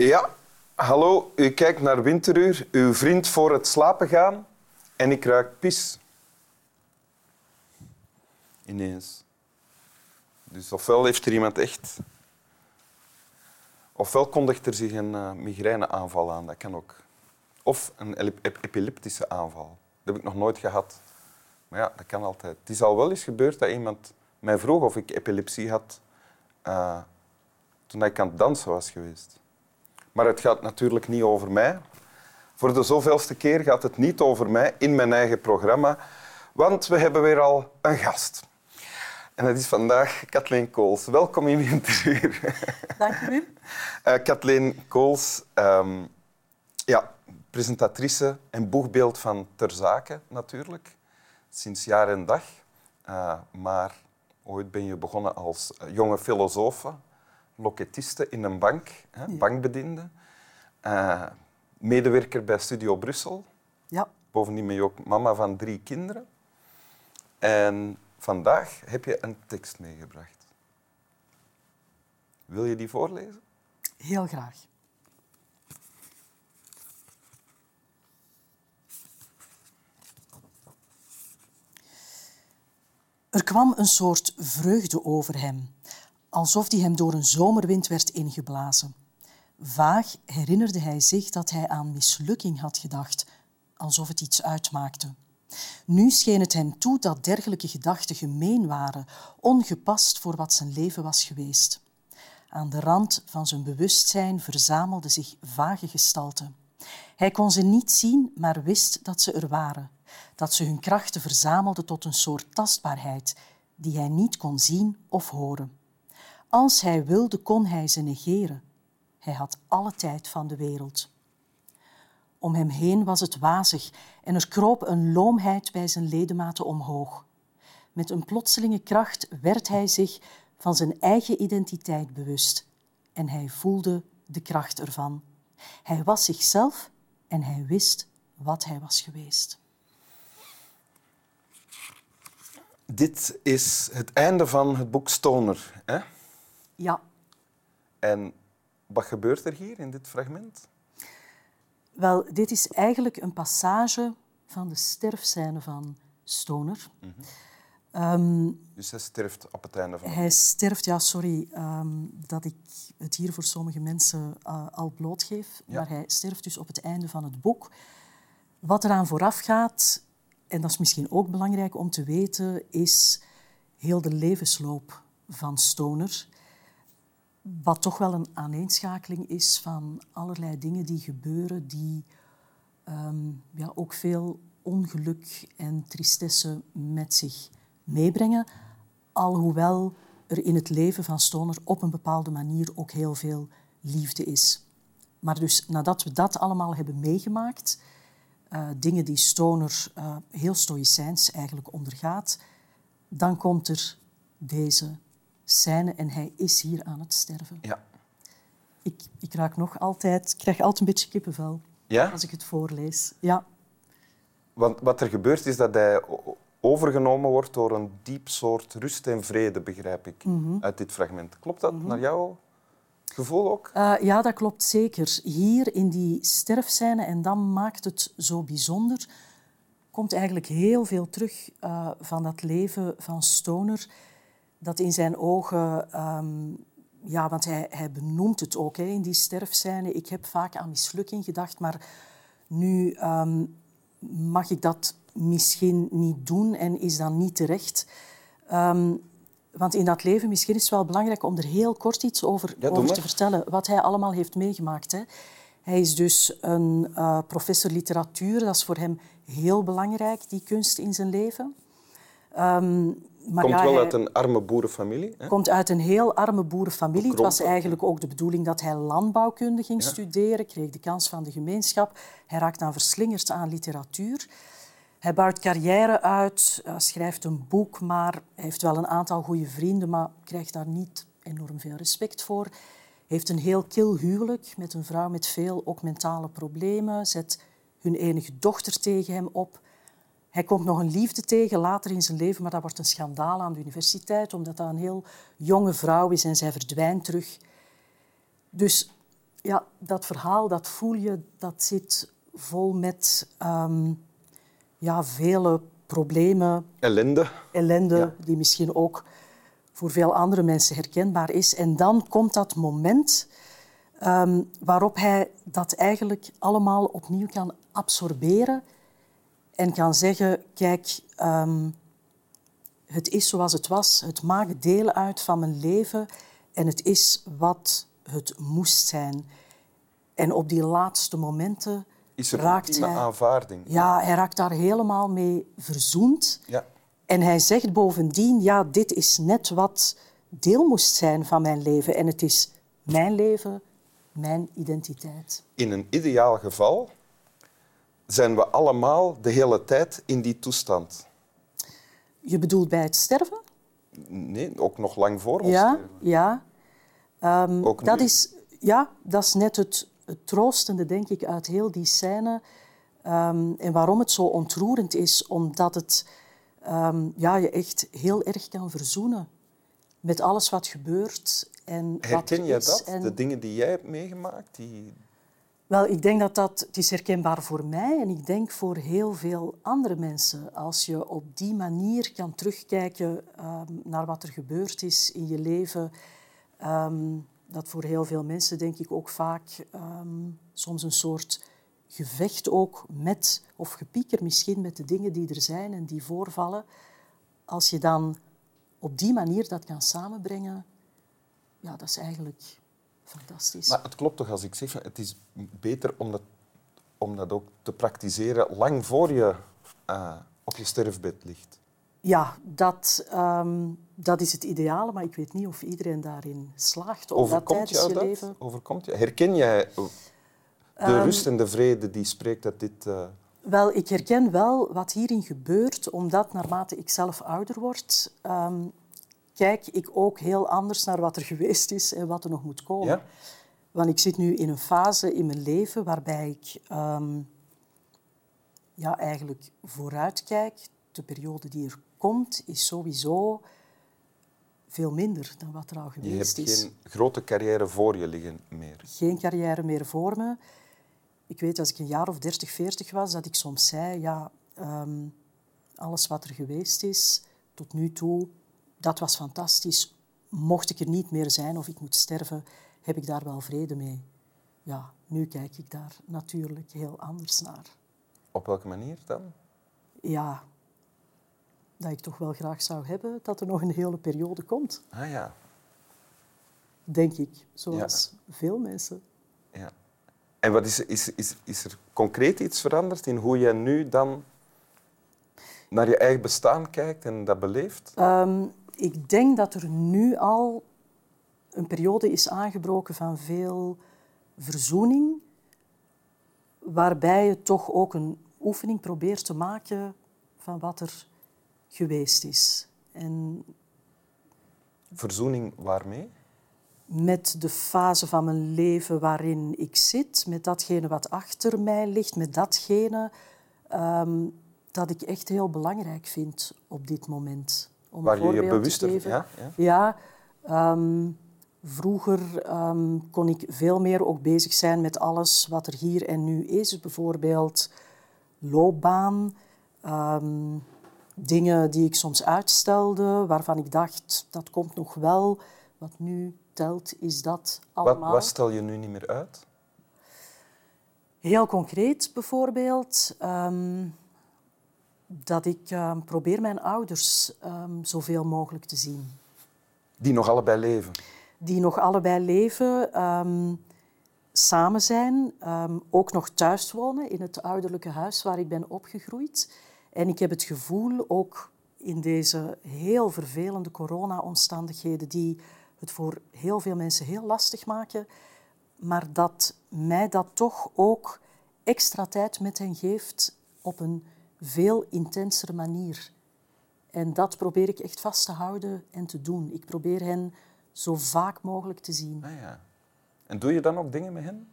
Ja, hallo. U kijkt naar Winteruur, uw vriend voor het slapen gaan. En ik ruik pis. Ineens. Dus ofwel heeft er iemand echt... Ofwel kondigt er zich een uh, migraineaanval aan, dat kan ook. Of een epileptische aanval. Dat heb ik nog nooit gehad. Maar ja, dat kan altijd. Het is al wel eens gebeurd dat iemand mij vroeg of ik epilepsie had uh, toen ik aan het dansen was geweest. Maar het gaat natuurlijk niet over mij. Voor de zoveelste keer gaat het niet over mij in mijn eigen programma, want we hebben weer al een gast. En dat is vandaag Kathleen Kools. Welkom in Winteruur. Dank u. Uh, Kathleen Kools, um, ja, presentatrice en boegbeeld van Ter Zake natuurlijk, sinds jaar en dag. Uh, maar ooit ben je begonnen als jonge filosofe, loketiste in een bank, hè, bankbediende. Uh, medewerker bij Studio Brussel. Ja. Bovendien ben je ook mama van drie kinderen. En vandaag heb je een tekst meegebracht. Wil je die voorlezen? Heel graag. Er kwam een soort vreugde over hem, alsof die hem door een zomerwind werd ingeblazen. Vaag herinnerde hij zich dat hij aan mislukking had gedacht, alsof het iets uitmaakte. Nu scheen het hem toe dat dergelijke gedachten gemeen waren, ongepast voor wat zijn leven was geweest. Aan de rand van zijn bewustzijn verzamelden zich vage gestalten. Hij kon ze niet zien, maar wist dat ze er waren, dat ze hun krachten verzamelden tot een soort tastbaarheid die hij niet kon zien of horen. Als hij wilde, kon hij ze negeren. Hij had alle tijd van de wereld. Om hem heen was het wazig en er kroop een loomheid bij zijn ledematen omhoog. Met een plotselinge kracht werd hij zich van zijn eigen identiteit bewust en hij voelde de kracht ervan. Hij was zichzelf en hij wist wat hij was geweest. Dit is het einde van het boek Stoner. Hè? Ja. En wat gebeurt er hier in dit fragment? Wel, dit is eigenlijk een passage van de sterfscène van Stoner. Mm -hmm. dus hij sterft op het einde van Hij sterft, ja, sorry um, dat ik het hier voor sommige mensen uh, al blootgeef, ja. maar hij sterft dus op het einde van het boek. Wat eraan vooraf gaat, en dat is misschien ook belangrijk om te weten, is heel de levensloop van Stoner. Wat toch wel een aaneenschakeling is van allerlei dingen die gebeuren, die um, ja, ook veel ongeluk en tristesse met zich meebrengen. Alhoewel er in het leven van Stoner op een bepaalde manier ook heel veel liefde is. Maar dus nadat we dat allemaal hebben meegemaakt, uh, dingen die Stoner uh, heel stoïcijns eigenlijk ondergaat, dan komt er deze scène en hij is hier aan het sterven. Ja. Ik, ik raak nog altijd, ik krijg altijd een beetje kippenvel ja? als ik het voorlees. Ja. Want wat er gebeurt is dat hij overgenomen wordt door een diep soort rust en vrede, begrijp ik, mm -hmm. uit dit fragment. Klopt dat mm -hmm. naar jouw gevoel ook? Uh, ja, dat klopt zeker. Hier in die sterfscène, en dan maakt het zo bijzonder, komt eigenlijk heel veel terug uh, van dat leven van Stoner dat in zijn ogen, um, ja, want hij, hij benoemt het ook hè, in die sterfscène. Ik heb vaak aan mislukking gedacht, maar nu um, mag ik dat misschien niet doen en is dat niet terecht. Um, want in dat leven, misschien is het wel belangrijk om er heel kort iets over, ja, over te vertellen, wat hij allemaal heeft meegemaakt. Hè. Hij is dus een uh, professor literatuur, dat is voor hem heel belangrijk, die kunst in zijn leven. Um, maar komt ja, wel uit een arme boerenfamilie. Hè? Komt uit een heel arme boerenfamilie. Het was eigenlijk ook de bedoeling dat hij landbouwkunde ging ja. studeren, kreeg de kans van de gemeenschap. Hij raakt dan verslingerd aan literatuur. Hij bouwt carrière uit, schrijft een boek, maar heeft wel een aantal goede vrienden, maar krijgt daar niet enorm veel respect voor. Heeft een heel kil huwelijk met een vrouw met veel ook mentale problemen, zet hun enige dochter tegen hem op. Hij komt nog een liefde tegen later in zijn leven, maar dat wordt een schandaal aan de universiteit, omdat dat een heel jonge vrouw is en zij verdwijnt terug. Dus ja, dat verhaal, dat voel je, dat zit vol met ehm, ja, vele problemen. Ellende. Ellende, die misschien ook voor veel andere mensen herkenbaar is. En dan komt dat moment ehm, waarop hij dat eigenlijk allemaal opnieuw kan absorberen en kan zeggen, kijk, ehm, het is zoals het was, het maakt deel uit van mijn leven en het is wat het moest zijn. En op die laatste momenten is er raakt hij... aanvaarding. Ja, hij raakt daar helemaal mee verzoend. Ja. En hij zegt bovendien, ja, dit is net wat deel moest zijn van mijn leven. En het is mijn leven, mijn identiteit. In een ideaal geval zijn we allemaal de hele tijd in die toestand. Je bedoelt bij het sterven? Nee, ook nog lang voor ons ja, sterven. Ja, um, ook dat nu. is, ja, dat is net het, het troostende, denk ik, uit heel die scène. Um, en waarom het zo ontroerend is, omdat het um, ja, je echt heel erg kan verzoenen met alles wat gebeurt. En Herken wat is dat? en... De dingen die jij hebt meegemaakt? Die... Wel, ik denk dat dat is herkenbaar voor mij en ik denk voor heel veel andere mensen. Als je op die manier kan terugkijken um, naar wat er gebeurd is in je leven, um, dat voor heel veel mensen denk ik ook vaak um, soms een soort gevecht ook met, of gepieker misschien met de dingen die er zijn en die voorvallen. Als je dan op die manier dat kan samenbrengen, ja, dat is eigenlijk fantastisch. Maar het klopt toch als ik zeg, het is beter om dat, om dat ook te praktiseren lang voor je uh, op je sterfbed ligt. Ja, dat, um, dat is het ideale, maar ik weet niet of iedereen daarin slaagt. Om Overkomt dat jou je dat? leven... Over je? Herken jij de Um, rust en de vrede die spreekt dat dit... Uh... Wel, ik herken wel wat hierin gebeurt, omdat naarmate ik zelf ouder word, um, kijk ik ook heel anders naar wat er geweest is en wat er nog moet komen. Ja? Want ik zit nu in een fase in mijn leven waarbij ik um, ja, eigenlijk vooruitkijk. De periode die er komt is sowieso veel minder dan wat er al Je geweest hebt is. geen grote carrière voor je liggen meer. Geen carrière meer voor me. Ik weet, als ik een jaar of 30, 40 was, dat ik soms zei, ja, um, alles wat er geweest is tot nu toe, dat was fantastisch. Mocht ik er niet meer zijn of ik moet sterven, heb ik daar wel vrede mee. Ja, nu kijk ik daar natuurlijk heel anders naar. Op welke manier dan? Ja, dat ik toch wel graag zou hebben dat er nog een hele periode komt. Ah ja. Denk ik, zoals ja. veel mensen. Ja. En wat is, is, is, is er concreet iets veranderd in hoe jij nu dan naar je eigen bestaan kijkt en dat beleeft? Um, ik denk dat er nu al een periode is aangebroken van veel verzoening, waarbij je toch ook een oefening probeert te maken van wat er geweest is. En Verzoening waarmee? met de fase van mijn leven waarin ik zit, met datgene wat achter mij ligt, met datgene um, dat ik echt heel belangrijk vind op dit moment. Om Waar je je bewust te ervan... geven. Ja, ja. Ja, um, vroeger um, kon ik veel meer ook bezig zijn met alles wat er hier en nu is. Bijvoorbeeld loopbaan, um, dingen die ik soms uitstelde, waarvan ik dacht, dat komt nog wel. Wat nu telt, is dat allemaal. Wat, wat stel je nu niet meer uit? Heel concreet bijvoorbeeld um, dat ik um, probeer mijn ouders um, zoveel mogelijk te zien. Die nog allebei leven? Die nog allebei leven, samen zijn, ook nog thuis wonen in het ouderlijke huis waar ik ben opgegroeid. En ik heb het gevoel, ook in deze heel vervelende corona-omstandigheden die het voor heel veel mensen heel lastig maken, maar dat mij dat toch ook extra tijd met hen geeft op een veel intensere manier. En dat probeer ik echt vast te houden en te doen. Ik probeer hen zo vaak mogelijk te zien. Ah, ja. En doe je dan ook dingen met hen?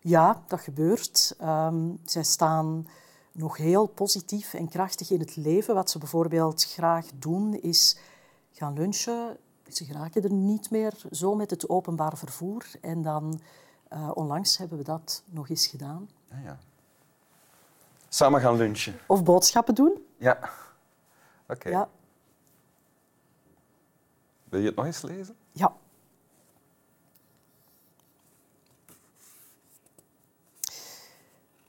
Ja, dat gebeurt. Um, zij staan nog heel positief en krachtig in het leven. Wat ze bijvoorbeeld graag doen, is gaan lunchen. Ze geraken er niet meer zo met het openbaar vervoer. En dan Uh, onlangs hebben we dat nog eens gedaan. Ja, ja. Samen gaan lunchen. Of boodschappen doen. Ja. Oké. Ja. Wil je het nog eens lezen? Ja.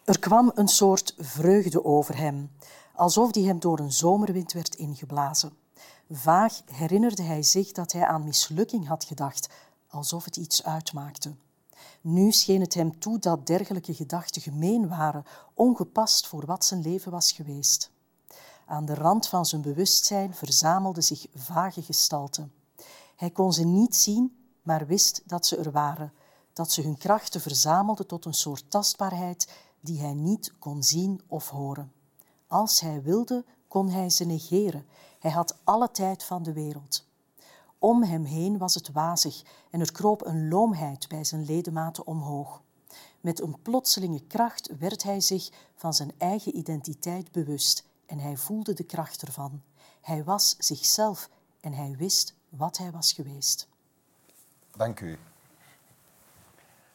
Er kwam een soort vreugde over hem, alsof die hem door een zomerwind werd ingeblazen. Vaag herinnerde hij zich dat hij aan mislukking had gedacht, alsof het iets uitmaakte. Nu scheen het hem toe dat dergelijke gedachten gemeen waren, ongepast voor wat zijn leven was geweest. Aan de rand van zijn bewustzijn verzamelden zich vage gestalten. Hij kon ze niet zien, maar wist dat ze er waren, dat ze hun krachten verzamelden tot een soort tastbaarheid die hij niet kon zien of horen. Als hij wilde, kon hij ze negeren. Hij had alle tijd van de wereld. Om hem heen was het wazig en er kroop een loomheid bij zijn ledematen omhoog. Met een plotselinge kracht werd hij zich van zijn eigen identiteit bewust en hij voelde de kracht ervan. Hij was zichzelf en hij wist wat hij was geweest. Dank u.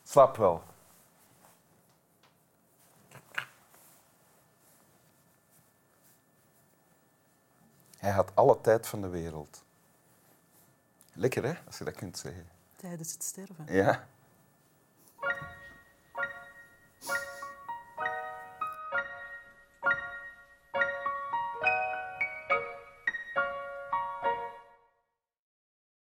Slaap wel. Hij had alle tijd van de wereld. Lekker, hè, als je dat kunt zeggen. Tijdens het sterven. Ja.